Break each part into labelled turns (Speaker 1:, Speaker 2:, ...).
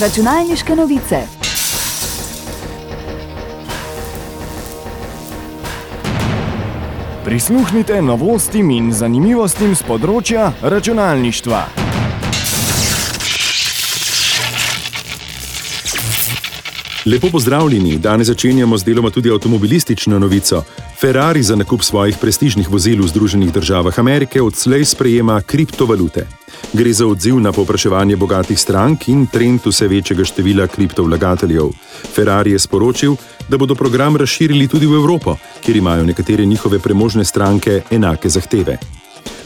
Speaker 1: Računalniške novice.
Speaker 2: Prisluhnite novostim in zanimivostim z področja računalništva.
Speaker 3: Lepo pozdravljeni, danes začenjamo z deloma tudi avtomobilistično novico. Ferrari za nakup svojih prestižnih vozil v Združenih državah Amerike odslej sprejema kriptovalute. Gre za odziv na povpraševanje bogatih strank in trend vse večjega števila kriptovlagateljev. Ferrari je sporočil, da bodo program razširili tudi v Evropo, kjer imajo nekatere njihove premožne stranke enake zahteve.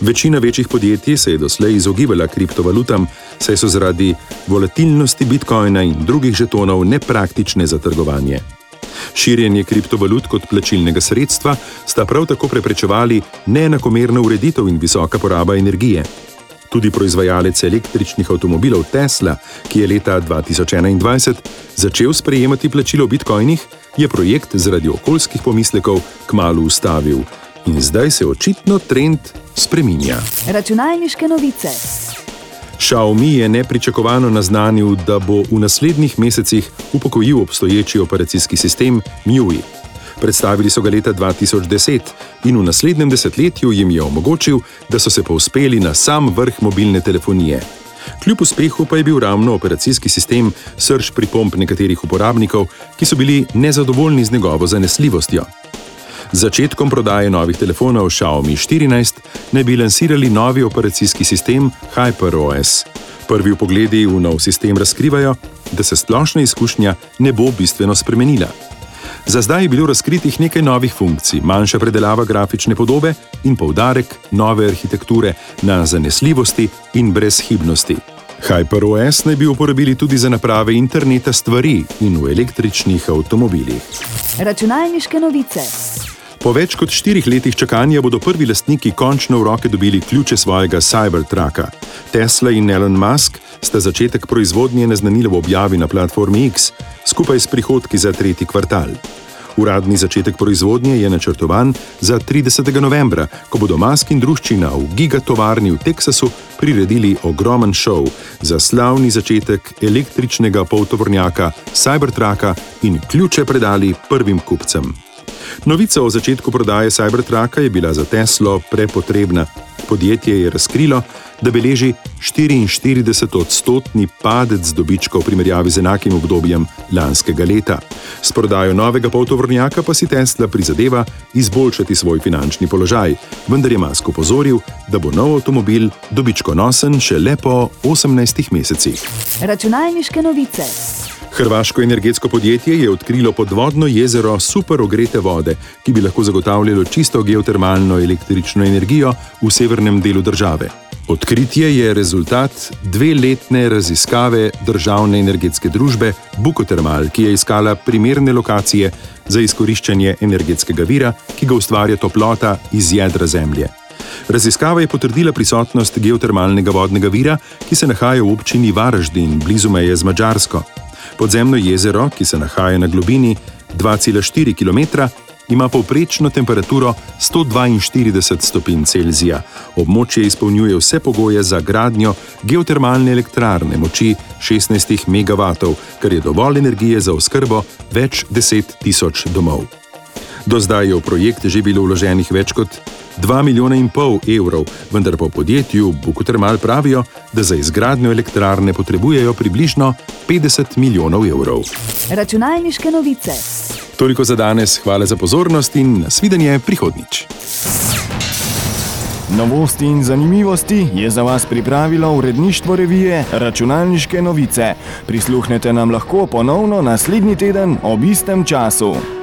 Speaker 3: Večina večjih podjetij se je doslej izogibala kriptovalutam, saj so zaradi volatilnosti bitcoina in drugih žetonov nepraktične za trgovanje. Širjenje kriptovalut kot plačilnega sredstva sta prav tako preprečevali neenakomerna ureditev in visoka poraba energije. Tudi proizvajalec električnih avtomobilov Tesla, ki je leta 2021 začel sprejemati plačilo v bitcoinih, je projekt zaradi okoljskih pomislekov kmalo ustavil. In zdaj se očitno trend spreminja.
Speaker 1: Računalniške novice.
Speaker 3: Xiaomi je nepričakovano naznanil, da bo v naslednjih mesecih upokojil obstoječi operacijski sistem MIUI. Predstavili so ga leta 2010 in v naslednjem desetletju jim je omogočil, da so se povzpeli na sam vrh mobilne telefonije. Kljub uspehu pa je bil ravno operacijski sistem srč pripomp nekaterih uporabnikov, ki so bili nezadovoljni z njegovo zanesljivostjo. Z začetkom prodaje novih telefonov Xiaomi 14 naj bi lansirali novi operacijski sistem HyperOS. Prvi pogledi v nov sistem razkrivajo, da se splošna izkušnja ne bo bistveno spremenila. Za zdaj je bilo razkritih nekaj novih funkcij, manjša predelava grafične podobe in poudarek nove arhitekture na zanesljivosti in brezhibnosti. HyperOS naj bi uporabili tudi za naprave interneta stvari in v električnih avtomobilih.
Speaker 1: Računalniške novice.
Speaker 3: Po več kot štirih letih čakanja bodo prvi lastniki končno v roke dobili ključe svojega Cybertrucka. Tesla in Elon Musk sta začetek proizvodnje naznanili v objavi na platformi X, skupaj s prihodki za tretji kvartal. Uradni začetek proizvodnje je načrtovan za 30. novembra, ko bodo Musk in druščina v gigatovarni v Teksasu priredili ogromen šov za slavni začetek električnega poltovornjaka Cybertrucka in ključe predali prvim kupcem. Novica o začetku prodaje Cybertrucka je bila za Teslo prepotrebna. Podjetje je razkrilo, da beleži 44-odstotni padec dobička v primerjavi z enakim obdobjem lanskega leta. S prodajo novega poltovornjaka pa si Tesla prizadeva izboljšati svoj finančni položaj, vendar je Musk opozoril, da bo nov avtomobil dobičkonosen šele po 18 mesecih.
Speaker 1: Računalniške novice.
Speaker 3: Hrvaško energetsko podjetje je odkrilo podvodno jezero super ogrete vode, ki bi lahko zagotavljalo čisto geotermalno električno energijo v severnem delu države. Odkritje je rezultat dveletne raziskave državne energetske družbe Bukotermal, ki je iskala primerne lokacije za izkoriščanje energetskega vira, ki ga ustvarja toplota iz jedra Zemlje. Raziskava je potrdila prisotnost geotermalnega vodnega vira, ki se nahaja v občini Varaždin, blizu meje z Mačarsko. Podzemno jezero, ki se nahaja na globini 2,4 km, ima povprečno temperaturo 142 stopinj Celzija. Območje izpolnjuje vse pogoje za gradnjo geotermalne elektrarne moči 16 MW, kar je dovolj energije za oskrbo več deset tisoč domov. Do zdaj je v projekt že bilo vloženih več kot 2 milijona in pol evrov, vendar po podjetju Bukotermal pravijo, da za izgradnjo elektrarne potrebujejo približno 50 milijonov evrov.
Speaker 1: Računalniške novice.
Speaker 3: Toliko za danes, hvala za pozornost in nasvidenje prihodnič.
Speaker 2: Novosti in zanimivosti je za vas pripravilo uredništvo revije Računalniške novice. Prisluhnete nam lahko ponovno naslednji teden ob istem času.